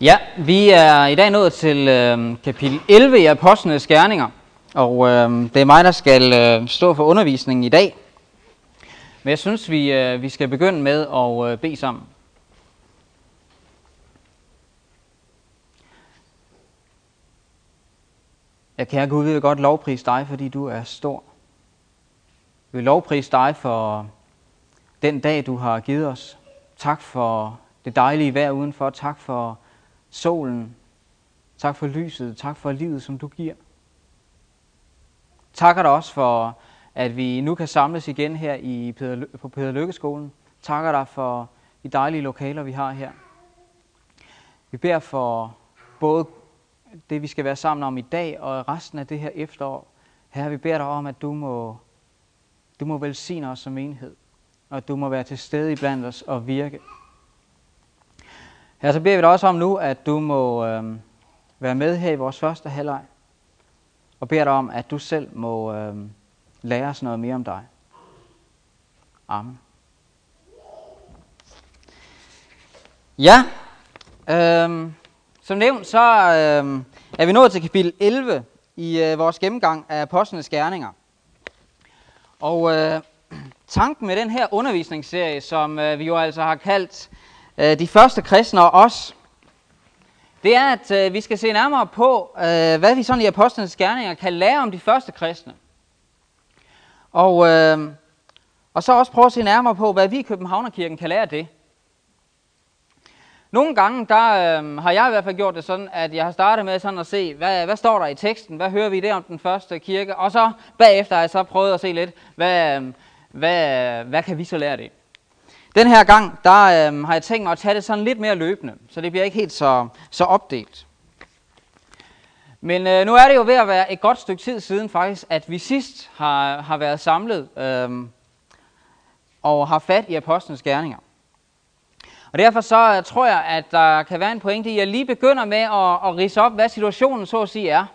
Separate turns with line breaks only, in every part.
Ja, vi er i dag nået til øh, kapitel 11 i Apostlenes Gerninger, og øh, det er mig, der skal øh, stå for undervisningen i dag. Men jeg synes, vi, øh, vi skal begynde med at øh, bede sammen. Jeg kære Gud, vi vil godt lovprise dig, fordi du er stor. Vi vil lovprise dig for den dag, du har givet os. Tak for det dejlige vejr udenfor. Tak for solen. Tak for lyset. Tak for livet, som du giver. Takker dig også for, at vi nu kan samles igen her i Peder, på Peder Lykkeskolen. Takker dig for de dejlige lokaler, vi har her. Vi beder for både det, vi skal være sammen om i dag og resten af det her efterår. Herre, vi beder dig om, at du må, du må velsigne os som enhed, og at du må være til stede blandt os og virke. Her så beder vi dig også om nu, at du må øh, være med her i vores første halvleg, og beder dig om, at du selv må øh, lære os noget mere om dig. Amen. Ja, øh, som nævnt, så øh, er vi nået til kapitel 11 i øh, vores gennemgang af Apostlenes Gerninger. Og øh, tanken med den her undervisningsserie, som øh, vi jo altså har kaldt øh, De første kristne og os, det er, at øh, vi skal se nærmere på, øh, hvad vi sådan i Apostlenes Gerninger kan lære om de første kristne. Og, øh, og så også prøve at se nærmere på, hvad vi i Københavnerkirken kan lære af det. Nogle gange, der øh, har jeg i hvert fald gjort det sådan, at jeg har startet med sådan at se, hvad, hvad står der i teksten, hvad hører vi der om den første kirke, og så bagefter har jeg så prøvet at se lidt, hvad, øh, hvad, hvad kan vi så lære det? Den her gang, der øh, har jeg tænkt mig at tage det sådan lidt mere løbende, så det bliver ikke helt så, så opdelt. Men øh, nu er det jo ved at være et godt stykke tid siden faktisk, at vi sidst har, har været samlet øh, og har fat i apostlenes gerninger. Og derfor så øh, tror jeg, at der kan være en pointe i, at jeg lige begynder med at, at rise op, hvad situationen så at sige er.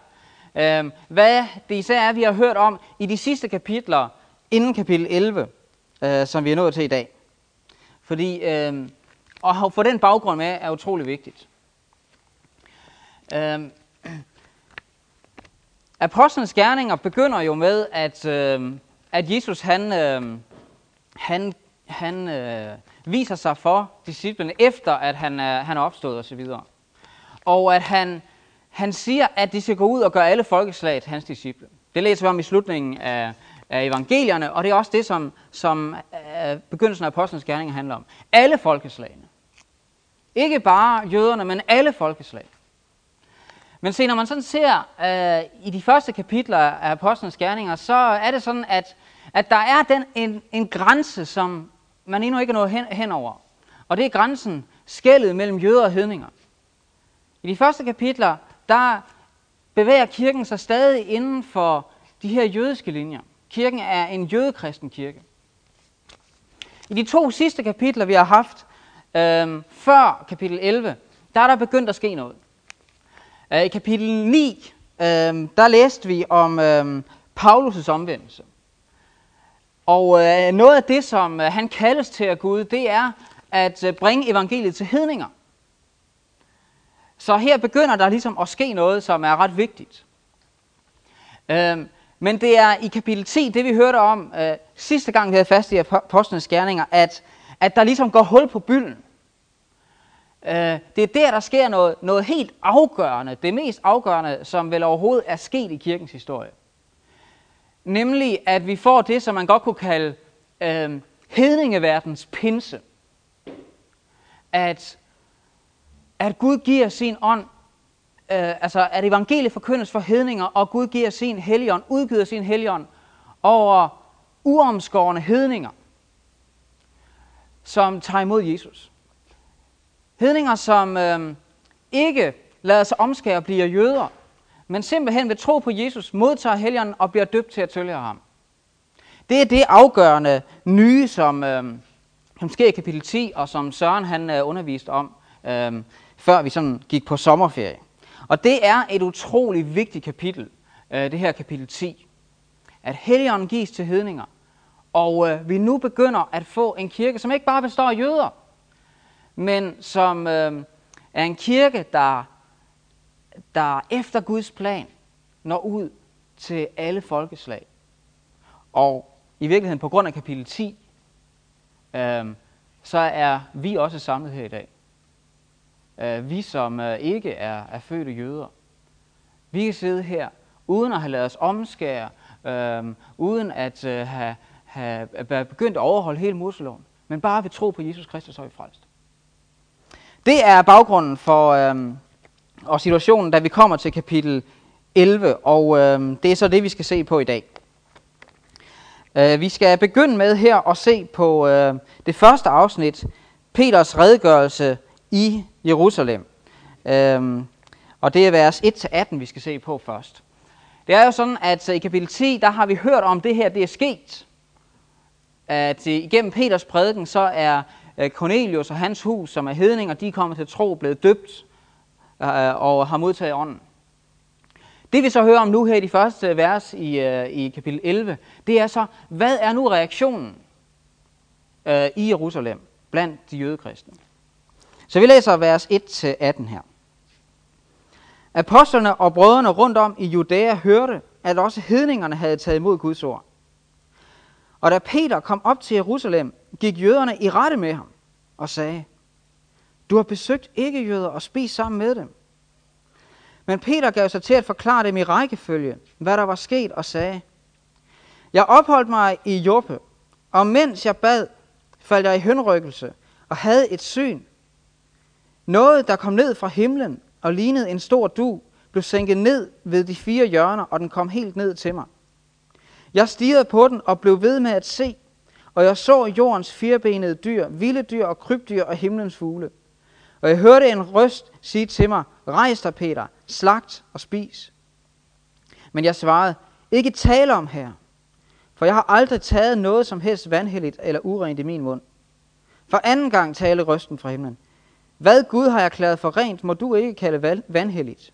Øh, hvad det især er, vi har hørt om i de sidste kapitler inden kapitel 11, øh, som vi er nået til i dag. Fordi øh, at få den baggrund med er utrolig vigtigt. Øh, Apostlenes gerninger begynder jo med, at, øh, at Jesus han, øh, han, han øh, viser sig for disciplene, efter at han øh, han er opstået osv. Og at han, han siger, at de skal gå ud og gøre alle folkeslag til hans disciple. Det læser vi om i slutningen af, af evangelierne, og det er også det, som, som uh, begyndelsen af apostlenes gerninger handler om. Alle folkeslagene. Ikke bare jøderne, men alle folkeslag. Men se, når man sådan ser øh, i de første kapitler af apostlenes gerninger, så er det sådan, at, at der er den, en, en grænse, som man endnu ikke er nået hen, henover. Og det er grænsen, skældet mellem jøder og hedninger. I de første kapitler, der bevæger kirken sig stadig inden for de her jødiske linjer. Kirken er en jødekristen kirke. I de to sidste kapitler, vi har haft, øh, før kapitel 11, der er der begyndt at ske noget. Øh, I kapitel 9, øh, der læste vi om øh, Paulus' omvendelse. Og øh, noget af det, som øh, han kaldes til af Gud, det er at øh, bringe evangeliet til hedninger. Så her begynder der ligesom at ske noget, som er ret vigtigt. Øh, men det er i kapitel 10, det vi hørte om øh, sidste gang, vi havde fast i apostlenes gerninger, at, at der ligesom går hul på bylden. Øh, det er der, der sker noget, noget helt afgørende, det mest afgørende, som vel overhovedet er sket i kirkens historie. Nemlig, at vi får det, som man godt kunne kalde øh, hedningeverdens pinse. At, at Gud giver sin ånd, øh, altså at evangeliet forkyndes for hedninger, og Gud giver sin helligånd, udgiver sin helligånd over uomskårende hedninger, som tager imod Jesus. Hedninger, som øh, ikke lader sig omskære og bliver jøder, men simpelthen ved tro på Jesus, modtager helgen og bliver døbt til at følge ham. Det er det afgørende nye, som, øh, som sker i kapitel 10, og som Søren han øh, underviste om, øh, før vi sådan gik på sommerferie. Og det er et utroligt vigtigt kapitel, øh, det her kapitel 10. At helligånden gives til hedninger. Og øh, vi nu begynder at få en kirke, som ikke bare består af jøder, men som øh, er en kirke, der, der efter Guds plan når ud til alle folkeslag. Og i virkeligheden på grund af kapitel 10, øh, så er vi også samlet her i dag. Øh, vi, som øh, ikke er, er fødte jøder. Vi kan sidde her, uden at have lavet os omskære, øh, uden at øh, have, have have begyndt at overholde hele Moseloven, men bare ved tro på Jesus Kristus, så er vi frelst. Det er baggrunden for øh, og situationen, da vi kommer til kapitel 11, og øh, det er så det, vi skal se på i dag. Øh, vi skal begynde med her at se på øh, det første afsnit, Peters redegørelse i Jerusalem. Øhm, og det er vers 1-18, vi skal se på først. Det er jo sådan, at øh, i kapitel 10, der har vi hørt om det her, det er sket. At øh, igennem Peters prædiken, så er øh, Cornelius og hans hus, som er hedninger, de er kommet til tro, blevet døbt og har modtaget ånden. Det vi så hører om nu her i de første vers i, i kapitel 11, det er så, hvad er nu reaktionen øh, i Jerusalem blandt de jødekristne? Så vi læser vers 1-18 her. Apostlerne og brødrene rundt om i Judæa hørte, at også hedningerne havde taget imod Guds ord. Og da Peter kom op til Jerusalem, gik jøderne i rette med ham og sagde, Du har besøgt ikke jøder og spist sammen med dem. Men Peter gav sig til at forklare dem i rækkefølge, hvad der var sket, og sagde, Jeg opholdt mig i Joppe, og mens jeg bad, faldt jeg i hønrykkelse og havde et syn. Noget, der kom ned fra himlen og lignede en stor du, blev sænket ned ved de fire hjørner, og den kom helt ned til mig. Jeg stirrede på den og blev ved med at se, og jeg så jordens firebenede dyr, vilde dyr og krybdyr og himlens fugle. Og jeg hørte en røst sige til mig, rejs dig, Peter, slagt og spis. Men jeg svarede, ikke tale om her, for jeg har aldrig taget noget som helst vandhelligt eller urent i min mund. For anden gang talte røsten fra himlen. Hvad Gud har erklæret for rent, må du ikke kalde vandhelligt.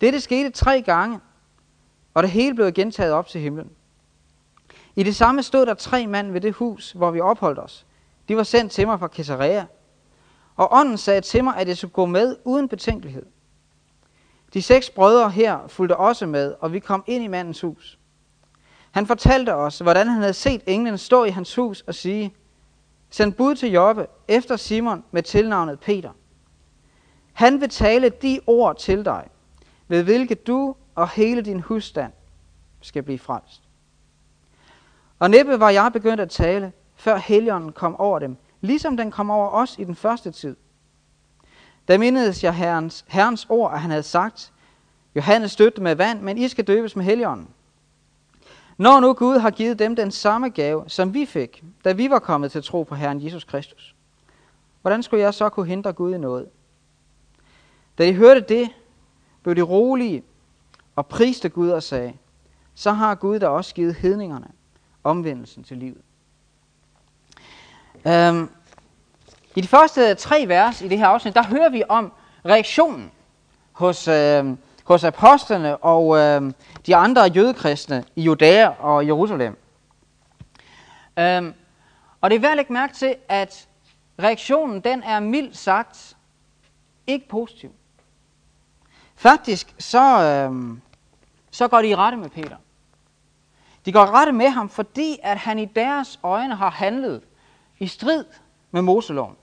Dette skete tre gange, og det hele blev gentaget op til himlen. I det samme stod der tre mænd ved det hus, hvor vi opholdt os. De var sendt til mig fra Caesarea, og ånden sagde til mig, at jeg skulle gå med uden betænkelighed. De seks brødre her fulgte også med, og vi kom ind i mandens hus. Han fortalte os, hvordan han havde set englen stå i hans hus og sige, Send bud til Jobbe efter Simon med tilnavnet Peter. Han vil tale de ord til dig, ved hvilke du og hele din husstand skal blive frelst. Og næppe var jeg begyndt at tale, før helgenen kom over dem, ligesom den kom over os i den første tid. Da mindedes jeg herrens, herrens ord, at han havde sagt, Johannes støtte med vand, men I skal døbes med helligånden. Når nu Gud har givet dem den samme gave, som vi fik, da vi var kommet til tro på Herren Jesus Kristus, hvordan skulle jeg så kunne hindre Gud i noget? Da de hørte det, blev de rolige og priste Gud og sagde, så har Gud da også givet hedningerne omvendelsen til livet. Øhm, I de første tre vers i det her afsnit, der hører vi om reaktionen hos, øh, hos apostlene og øh, de andre jødekristne i Judæa og Jerusalem. Øhm, og det er værd at lægge mærke til, at reaktionen den er mildt sagt ikke positiv. Faktisk så, øh, så går de i rette med Peter. De går i rette med ham, fordi at han i deres øjne har handlet i strid med Moseloven.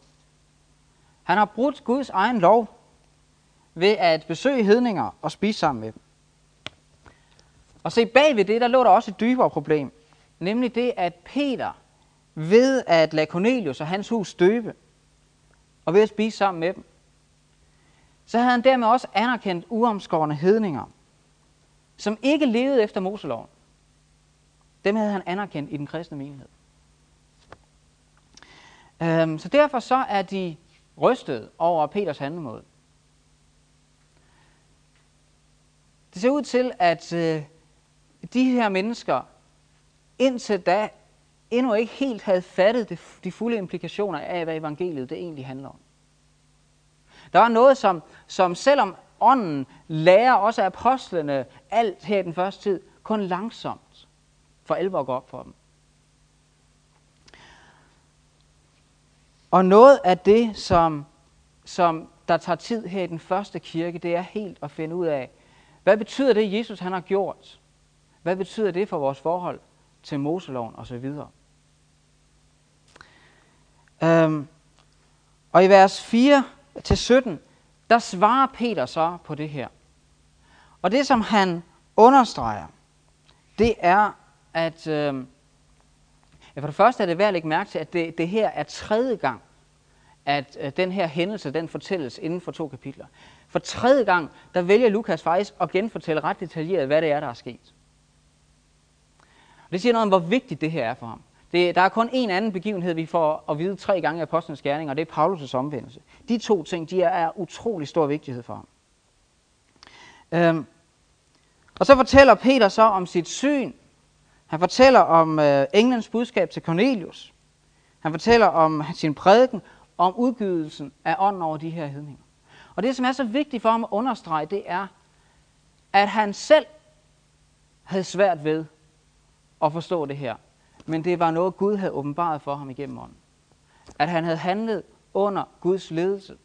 Han har brudt Guds egen lov ved at besøge hedninger og spise sammen med dem. Og se bag ved det, der lå der også et dybere problem. Nemlig det, at Peter ved at lade Cornelius og hans hus støbe, og ved at spise sammen med dem, så havde han dermed også anerkendt uomskårende hedninger, som ikke levede efter Moseloven. Dem havde han anerkendt i den kristne menighed. Øhm, så derfor så er de rystet over Peters handlemåde. Det ser ud til, at øh, de her mennesker indtil da endnu ikke helt havde fattet de, de fulde implikationer af, hvad evangeliet det egentlig handler om. Der var noget, som, som selvom ånden lærer også apostlene alt her i den første tid, kun langsomt for alvor går op for dem. Og noget af det, som, som der tager tid her i den første kirke, det er helt at finde ud af, hvad betyder det, Jesus han har gjort? Hvad betyder det for vores forhold til Moseloven osv.? Øhm, og i vers 4-17, der svarer Peter så på det her. Og det, som han understreger, det er, at øhm, ja, for det første er det værd at lægge mærke til, at det, det her er tredje gang, at øh, den her hændelse, den fortælles inden for to kapitler. For tredje gang, der vælger Lukas faktisk at genfortælle ret detaljeret, hvad det er, der er sket. Det siger noget om, hvor vigtigt det her er for ham. Det, der er kun en anden begivenhed, vi får at vide tre gange i apostlenes gerning, og det er Paulus' omvendelse. De to ting, de er af utrolig stor vigtighed for ham. Øhm, og så fortæller Peter så om sit syn. Han fortæller om øh, englens budskab til Cornelius. Han fortæller om sin prædiken, om udgivelsen af ånden over de her hedninger. Og det, som er så vigtigt for ham at understrege, det er, at han selv havde svært ved at forstå det her. Men det var noget, Gud havde åbenbaret for ham igennem ånden. At han havde handlet under Guds ledelse.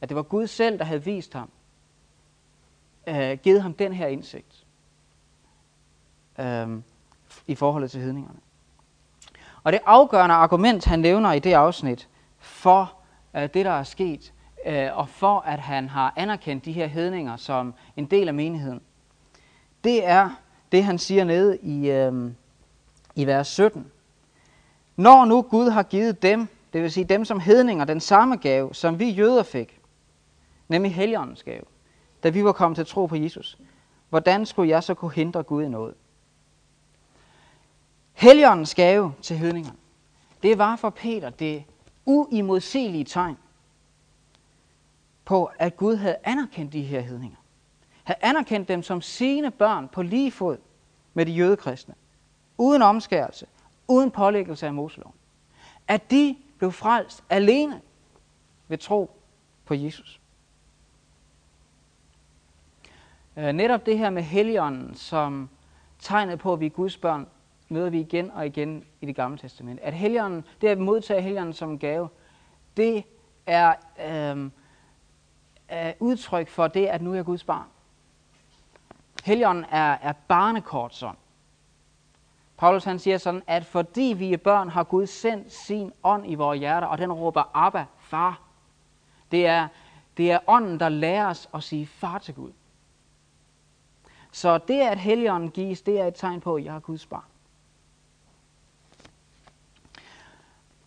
At det var Gud selv, der havde vist ham, øh, givet ham den her indsigt øh, i forhold til hedningerne. Og det afgørende argument, han nævner i det afsnit, for øh, det, der er sket, øh, og for at han har anerkendt de her hedninger som en del af menigheden, det er det, han siger nede i, øh, i vers 17. Når nu Gud har givet dem, det vil sige dem som hedninger, den samme gave, som vi jøder fik, nemlig Helligåndens gave, da vi var kommet til tro på Jesus, hvordan skulle jeg så kunne hindre Gud i noget? Helligåndens gave til hedningerne, det var for Peter det uimodsigelige tegn på, at Gud havde anerkendt de her hedninger. Havde anerkendt dem som sine børn på lige fod med de jødekristne. Uden omskærelse, uden pålæggelse af Moseloven. At de blev frelst alene ved tro på Jesus. Øh, netop det her med Helligånden som tegnet på, at vi er Guds børn, møder vi igen og igen i det gamle testament. At Helligånden, det at modtage Helligånden som en gave, det er øh, er udtryk for det, at nu er jeg Guds barn. Helligånden er, er barnekort sådan. Paulus han siger sådan, at fordi vi er børn, har Gud sendt sin ånd i vores hjerter, og den råber Abba, far. Det er, det er ånden, der lærer os at sige far til Gud. Så det, at Helligånden gives, det er et tegn på, at jeg er Guds barn.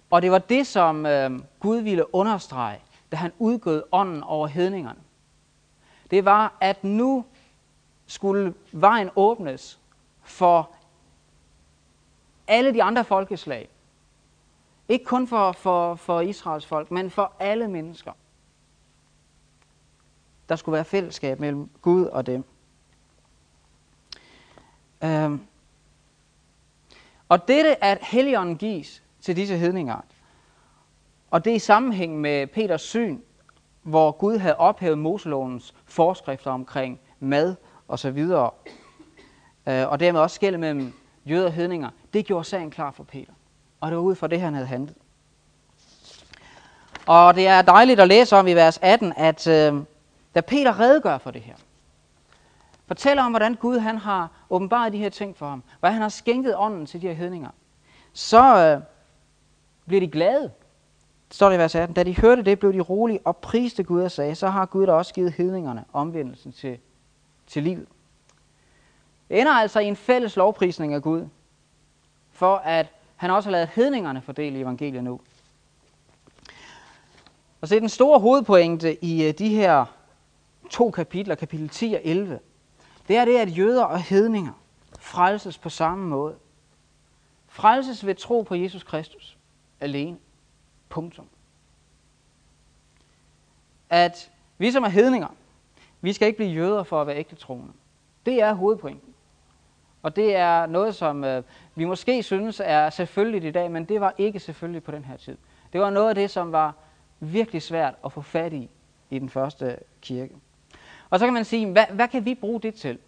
Og det var det, som øh, Gud ville understrege, da han udgød ånden over hedningerne. Det var, at nu skulle vejen åbnes for alle de andre folkeslag. Ikke kun for, for, for Israels folk, men for alle mennesker. Der skulle være fællesskab mellem Gud og dem. Øhm. Og dette, at Helligånden gives til disse hedninger, og det er i sammenhæng med Peters syn, hvor Gud havde ophævet Moselovens forskrifter omkring mad og så videre, øh, og dermed også skæld mellem jøder og hedninger, det gjorde sagen klar for Peter. Og det var ud fra det, han havde handlet. Og det er dejligt at læse om i vers 18, at øh, da Peter redegør for det her, fortæller om, hvordan Gud han har åbenbaret de her ting for ham, hvordan han har skænket ånden til de her hedninger, så øh, bliver de glade. Står det i vers 18. Da de hørte det, blev de rolige og priste Gud og sagde, så har Gud da også givet hedningerne omvendelsen til, til livet. Det ender altså i en fælles lovprisning af Gud, for at han også har lavet hedningerne fordele i evangeliet nu. Og så den store hovedpointe i øh, de her to kapitler, kapitel 10 og 11, det er det, at jøder og hedninger frelses på samme måde. Frelses ved tro på Jesus Kristus alene. Punktum. At vi som er hedninger, vi skal ikke blive jøder for at være ægte troende. Det er hovedpointen. Og det er noget, som øh, vi måske synes er selvfølgeligt i dag, men det var ikke selvfølgeligt på den her tid. Det var noget af det, som var virkelig svært at få fat i i den første kirke. Og så kan man sige, hvad, hvad kan vi bruge det til?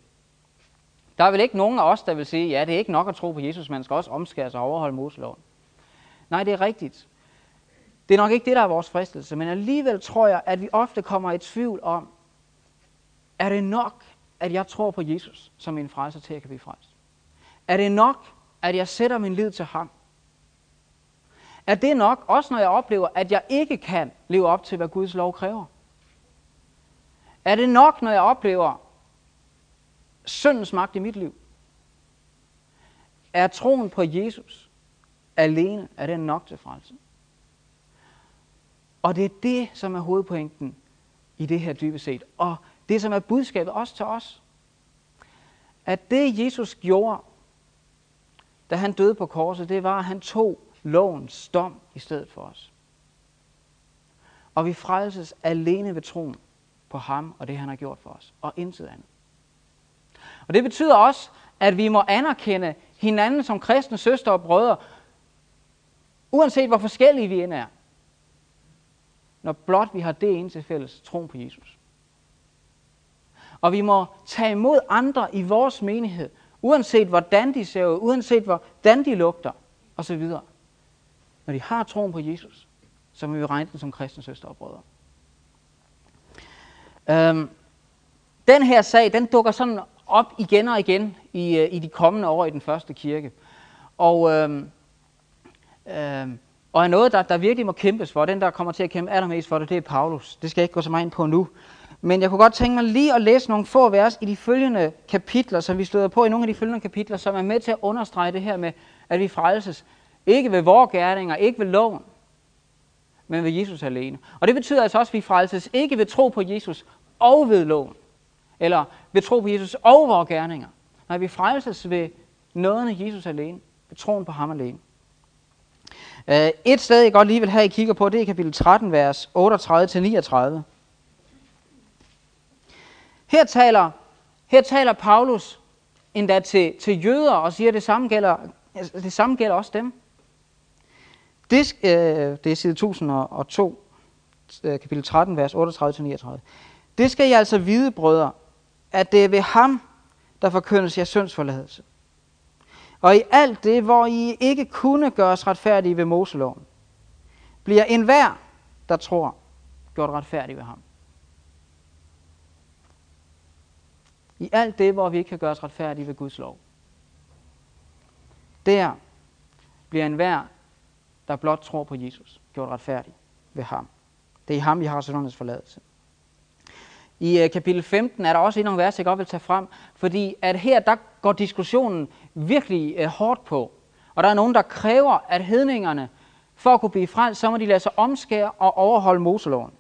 Der er vel ikke nogen af os, der vil sige, ja, det er ikke nok at tro på Jesus, man skal også omskære sig og overholde Moseloven. Nej, det er rigtigt. Det er nok ikke det, der er vores fristelse, men alligevel tror jeg, at vi ofte kommer i tvivl om, er det nok, at jeg tror på Jesus som min frelser til, at jeg kan blive frelst? Er det nok, at jeg sætter min lid til ham? Er det nok, også når jeg oplever, at jeg ikke kan leve op til, hvad Guds lov kræver? Er det nok, når jeg oplever syndens magt i mit liv? Er troen på Jesus alene, er det nok til frelse? Og det er det, som er hovedpointen i det her dybest set. Og det, som er budskabet også til os. At det, Jesus gjorde, da han døde på korset, det var, at han tog lovens dom i stedet for os. Og vi frelses alene ved troen på ham og det, han har gjort for os, og intet andet. Og det betyder også, at vi må anerkende hinanden som kristne søstre og brødre, uanset hvor forskellige vi end er, når blot vi har det ene til fælles, troen på Jesus. Og vi må tage imod andre i vores menighed, uanset hvordan de ser ud, uanset hvordan de lugter, osv. Når de har troen på Jesus, så må vi regne dem som kristne søstre og brødre. Øhm, den her sag, den dukker sådan op igen og igen i, øh, i de kommende år i den første kirke. Og, øhm, øhm, og er noget, der, der virkelig må kæmpes for. Den, der kommer til at kæmpe allermest for det, det er Paulus. Det skal jeg ikke gå så meget ind på nu. Men jeg kunne godt tænke mig lige at læse nogle få vers i de følgende kapitler, som vi støder på i nogle af de følgende kapitler, som er med til at understrege det her med, at vi frelses. Ikke ved vores gerninger, ikke ved loven, men ved Jesus alene. Og det betyder altså også, at vi frelses ikke ved tro på Jesus og ved loven. Eller ved tro på Jesus og vores gerninger. Nej, vi frelses ved nåden af Jesus alene. Ved troen på ham alene. Uh, et sted, jeg godt lige vil have, I kigger på, det er kapitel 13, vers 38-39. Her taler, her taler Paulus endda til, til jøder og siger, at det samme gælder, altså, det samme gælder også dem. Det, øh, det er side 1002, øh, kapitel 13, vers 38-39. Det skal I altså vide, brødre, at det er ved ham, der forkyndes jeres syndsforladelse. Og i alt det, hvor I ikke kunne gøres retfærdige ved Moseloven, bliver enhver, der tror, gjort retfærdig ved ham. I alt det, hvor vi ikke kan gøres retfærdige ved Guds lov. Der bliver enhver, der blot tror på Jesus, gjort retfærdig ved ham. Det er i ham, vi har syndernes forladelse. I øh, kapitel 15 er der også nogle vers, jeg godt vil tage frem, fordi at her der går diskussionen virkelig øh, hårdt på. Og der er nogen, der kræver, at hedningerne, for at kunne blive frelst, så må de lade sig omskære og overholde Moseloven.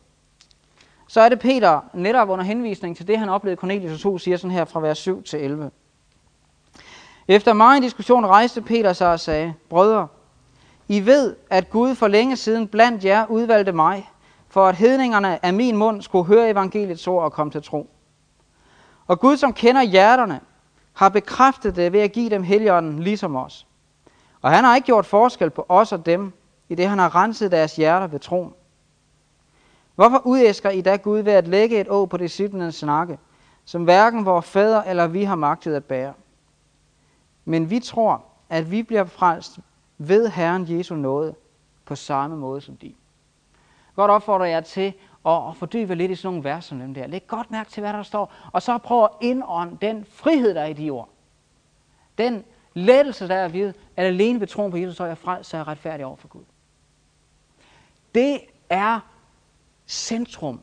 Så er det Peter, netop under henvisning til det, han oplevede Cornelius 2, siger sådan her fra vers 7 til 11. Efter meget diskussion rejste Peter sig og sagde, Brødre, I ved, at Gud for længe siden blandt jer udvalgte mig, for at hedningerne af min mund skulle høre evangeliets ord og komme til tro. Og Gud, som kender hjerterne, har bekræftet det ved at give dem heligånden ligesom os. Og han har ikke gjort forskel på os og dem, i det han har renset deres hjerter ved troen. Hvorfor udæsker I da Gud ved at lægge et å på disciplinens snakke, som hverken vores fædre eller vi har magtet at bære? Men vi tror, at vi bliver frelst ved Herren Jesu nåde på samme måde som de. Godt opfordre jeg til at, fordybe lidt i sådan nogle vers som dem der. Læg godt mærke til, hvad der står, og så prøv at indånde den frihed, der er i de ord. Den lettelse, der er ved, at alene ved troen på Jesus, så er jeg frelst, så er jeg retfærdig over for Gud. Det er centrum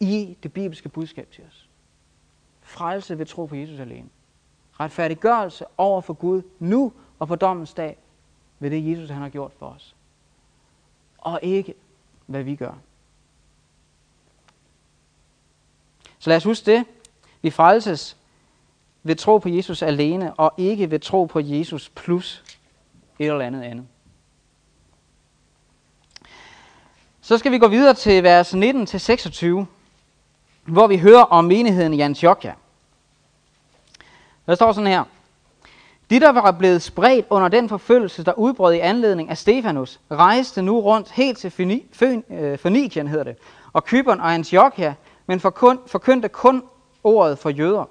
i det bibelske budskab til os. Frelse ved tro på Jesus alene. Retfærdiggørelse over for Gud nu og på dommens dag ved det Jesus han har gjort for os. Og ikke hvad vi gør. Så lad os huske det. Vi frelses ved tro på Jesus alene, og ikke ved tro på Jesus plus et eller andet andet. Så skal vi gå videre til vers 19-26, hvor vi hører om menigheden i Antiochia. Der står sådan her. De, der var blevet spredt under den forfølgelse, der udbrød i anledning af Stefanus, rejste nu rundt helt til Fønikien, øh, hedder det, og Kypern og Antiochia, men forkyndte kun ordet for jøder.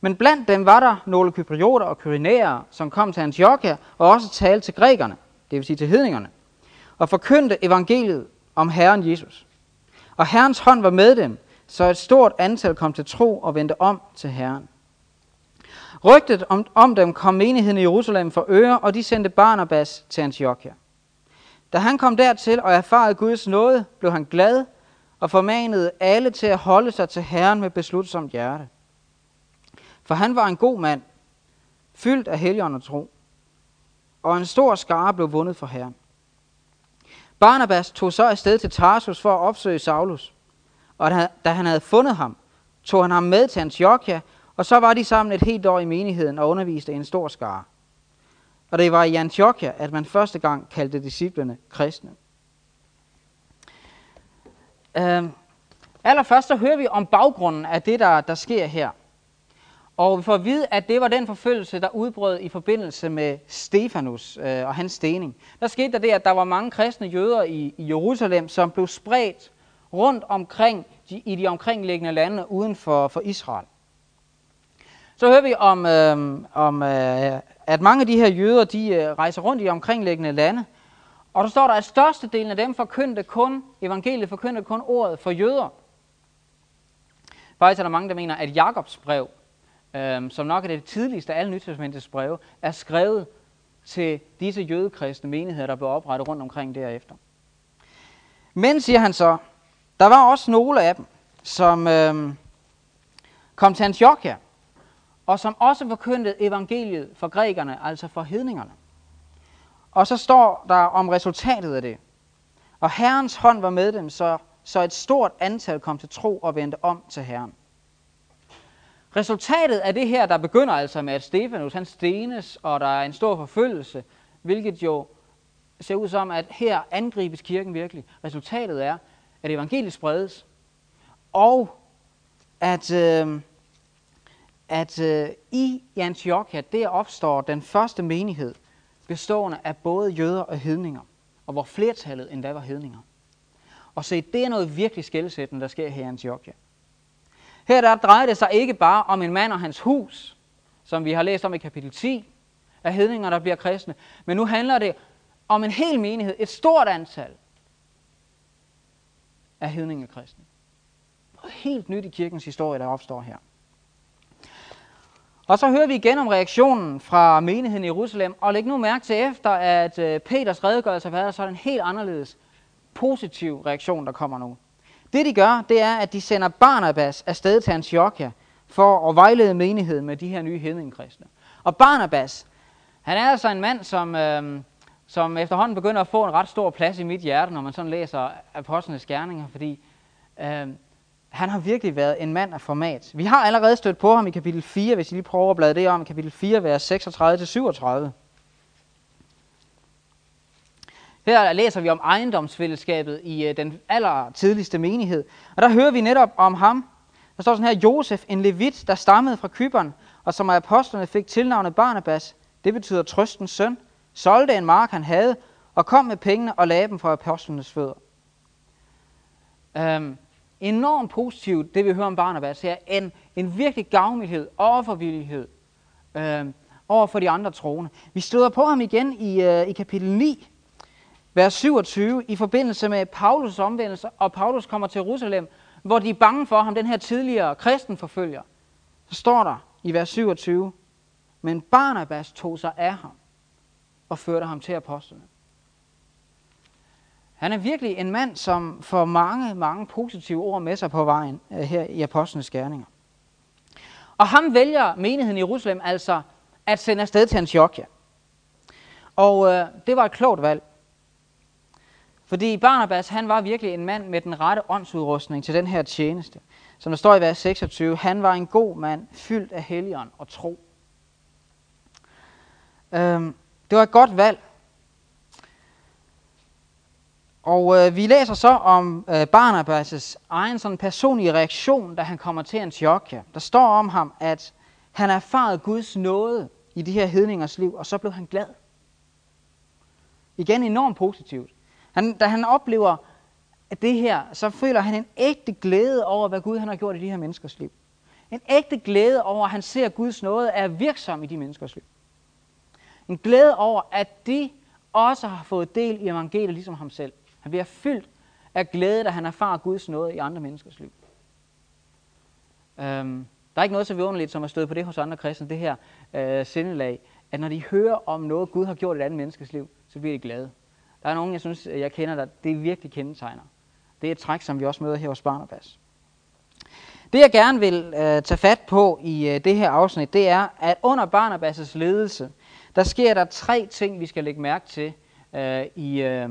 Men blandt dem var der nogle kyprioter og kyrinæere, som kom til Antiochia og også talte til grækerne, det vil sige til hedningerne. og forkyndte evangeliet om Herren Jesus. Og Herrens hånd var med dem, så et stort antal kom til tro og vendte om til Herren. Rygtet om, om dem kom menigheden i Jerusalem for øre, og de sendte Barnabas til Antiochia. Da han kom dertil og erfarede Guds nåde, blev han glad og formanede alle til at holde sig til Herren med beslutsomt hjerte. For han var en god mand, fyldt af helgen og tro, og en stor skare blev vundet for Herren. Barnabas tog så afsted til Tarsus for at opsøge Saulus, og da han havde fundet ham, tog han ham med til Antiochia, og så var de sammen et helt år i menigheden og underviste en stor skare. Og det var i Antiochia, at man første gang kaldte disciplene kristne. Øhm, allerførst så hører vi om baggrunden af det, der, der sker her. Og vi får at vide, at det var den forfølgelse, der udbrød i forbindelse med Stefanus øh, og hans stening. Der skete der det, at der var mange kristne jøder i, i Jerusalem, som blev spredt rundt omkring de, i de omkringliggende lande uden for, for Israel. Så hører vi om, øh, om øh, at mange af de her jøder, de øh, rejser rundt i omkringliggende lande. Og der står der, at størstedelen af dem forkyndte kun, evangeliet forkyndte kun ordet for jøder. Faktisk er der mange, der mener, at Jakobs brev, øh, som nok er det tidligste af alle Nytestamentets breve, er skrevet til disse jødekristne menigheder, der blev oprettet rundt omkring derefter. Men, siger han så, der var også nogle af dem, som øh, kom til Antiochia, og som også forkyndte evangeliet for grækerne, altså for hedningerne. Og så står der om resultatet af det. Og Herrens hånd var med dem, så, så et stort antal kom til tro og vendte om til Herren. Resultatet af det her, der begynder altså med, at Stefanus han stenes, og der er en stor forfølgelse, hvilket jo ser ud som, at her angribes kirken virkelig. Resultatet er, at evangeliet spredes, og at, øh, at øh, i Antiochia, der opstår den første menighed, bestående af både jøder og hedninger, og hvor flertallet endda var hedninger. Og se, det er noget virkelig skældsættende, der sker her i Antiochia. Her der drejer det sig ikke bare om en mand og hans hus, som vi har læst om i kapitel 10, af hedninger, der bliver kristne, men nu handler det om en hel menighed, et stort antal af hedningekristne. Noget helt nyt i kirkens historie, der opstår her. Og så hører vi igen om reaktionen fra menigheden i Jerusalem, og læg nu mærke til efter, at øh, Peters redegørelse har været, så er en helt anderledes positiv reaktion, der kommer nu. Det de gør, det er, at de sender Barnabas afsted til Antiochia for at vejlede menigheden med de her nye hedningekristne. Og Barnabas, han er altså en mand, som, øh, som efterhånden begynder at få en ret stor plads i mit hjerte, når man sådan læser apostlenes gerninger, fordi øh, han har virkelig været en mand af format. Vi har allerede stødt på ham i kapitel 4, hvis I lige prøver at bladre det om, kapitel 4, vers 36-37. Her læser vi om ejendomsfællesskabet i øh, den aller tidligste menighed. Og der hører vi netop om ham. Der står sådan her, Josef, en levit, der stammede fra Kyberen, og som af apostlene fik tilnavnet Barnabas. Det betyder trøstens søn. Solgte en mark, han havde, og kom med pengene og lagde dem for apostlenes fødder. Øhm, enormt positivt, det vi hører om Barnabas her. En, en virkelig gavmildhed og offervillighed øhm, over for de andre troende. Vi støder på ham igen i, øh, i kapitel 9, vers 27, i forbindelse med Paulus omvendelse, og Paulus kommer til Jerusalem, hvor de er bange for ham, den her tidligere kristenforfølger. Så står der i vers 27, men Barnabas tog sig af ham og førte ham til apostlene. Han er virkelig en mand, som får mange, mange positive ord med sig på vejen øh, her i apostlenes gerninger. Og ham vælger menigheden i Jerusalem altså at sende afsted til Antiochia. Og øh, det var et klogt valg. Fordi Barnabas, han var virkelig en mand med den rette åndsudrustning til den her tjeneste. Som der står i vers 26, han var en god mand, fyldt af helgen og tro. Øhm, det var et godt valg. Og øh, vi læser så om øh, Barnabas' egen sådan personlige reaktion, da han kommer til Antiochia. Der står om ham, at han erfarede Guds nåde i de her hedningers liv, og så blev han glad. Igen enormt positivt. Han, da han oplever det her, så føler han en ægte glæde over, hvad Gud han har gjort i de her menneskers liv. En ægte glæde over, at han ser, at Guds nåde er virksom i de menneskers liv. En glæde over, at de også har fået del i evangeliet ligesom ham selv. Han bliver fyldt af glæde, da han erfarer Guds nåde i andre menneskers liv. Øhm, der er ikke noget så vidunderligt, som at støde på det hos andre kristne, det her øh, sindelag, at når de hører om noget, Gud har gjort i et andet menneskes liv, så bliver de glade. Der er nogen, jeg synes, jeg kender, der det virkelig kendetegner. Det er et træk, som vi også møder her hos Barnabas. Det jeg gerne vil øh, tage fat på i øh, det her afsnit, det er, at under Barnabas' ledelse, der sker der tre ting, vi skal lægge mærke til øh, i, øh,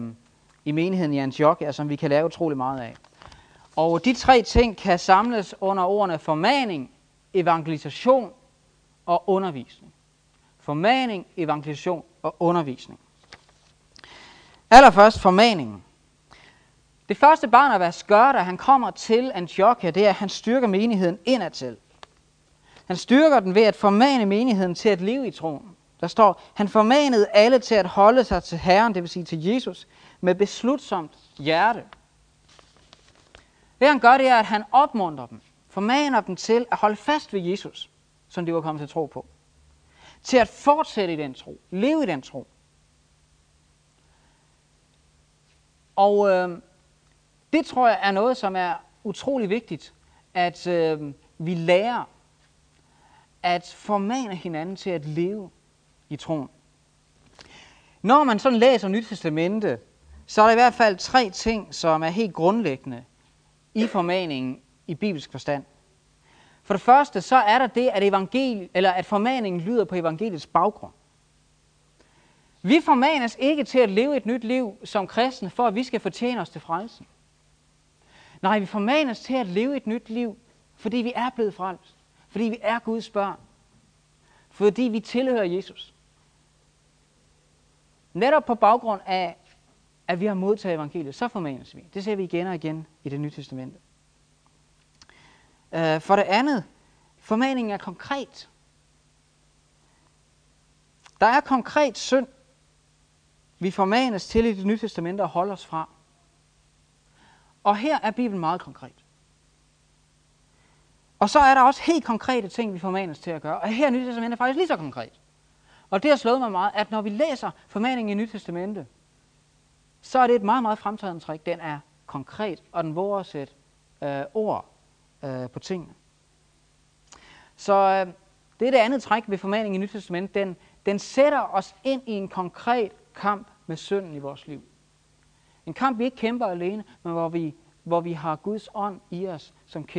i menigheden i Antiochia, som vi kan lære utrolig meget af. Og de tre ting kan samles under ordene formaning, evangelisation og undervisning. Formaning, evangelisation og undervisning. Allerførst formaningen. Det første Barnabas gør, da han kommer til Antiochia, det er, at han styrker menigheden indadtil. Han styrker den ved at formane menigheden til at leve i troen. Der står, han formanede alle til at holde sig til Herren, det vil sige til Jesus, med beslutsomt hjerte. Det han gør, det er, at han opmuntrer dem, formaner dem til at holde fast ved Jesus, som de var kommet til at tro på. Til at fortsætte i den tro, leve i den tro. Og øh, det tror jeg er noget, som er utrolig vigtigt, at øh, vi lærer at formane hinanden til at leve i troen. Når man sådan læser Nyt Testamente, så er der i hvert fald tre ting, som er helt grundlæggende i formaningen i bibelsk forstand. For det første, så er der det, at, evangel, eller at formaningen lyder på evangeliets baggrund. Vi formanes ikke til at leve et nyt liv som kristne, for at vi skal fortjene os til frelsen. Nej, vi formanes til at leve et nyt liv, fordi vi er blevet frelst. Fordi vi er Guds børn. Fordi vi tilhører Jesus. Netop på baggrund af, at vi har modtaget evangeliet, så formanes vi. Det ser vi igen og igen i det nye testamente. Øh, for det andet, formaningen er konkret. Der er konkret synd, vi formanes til i det nye testamente at holde os fra. Og her er Bibelen meget konkret. Og så er der også helt konkrete ting, vi formanes til at gøre. Og her er Nyt Testamentet faktisk lige så konkret. Og det har slået mig meget, at når vi læser formaningen i Nyt Testamente, så er det et meget, meget fremtrædende træk. Den er konkret, og den våger at sætte øh, ord øh, på tingene. Så øh, det er det andet træk ved formaningen i Nyt Testament. Den, den sætter os ind i en konkret kamp med synden i vores liv. En kamp, vi ikke kæmper alene, men hvor vi, hvor vi har Guds ånd i os, som kæmper